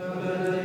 Amen.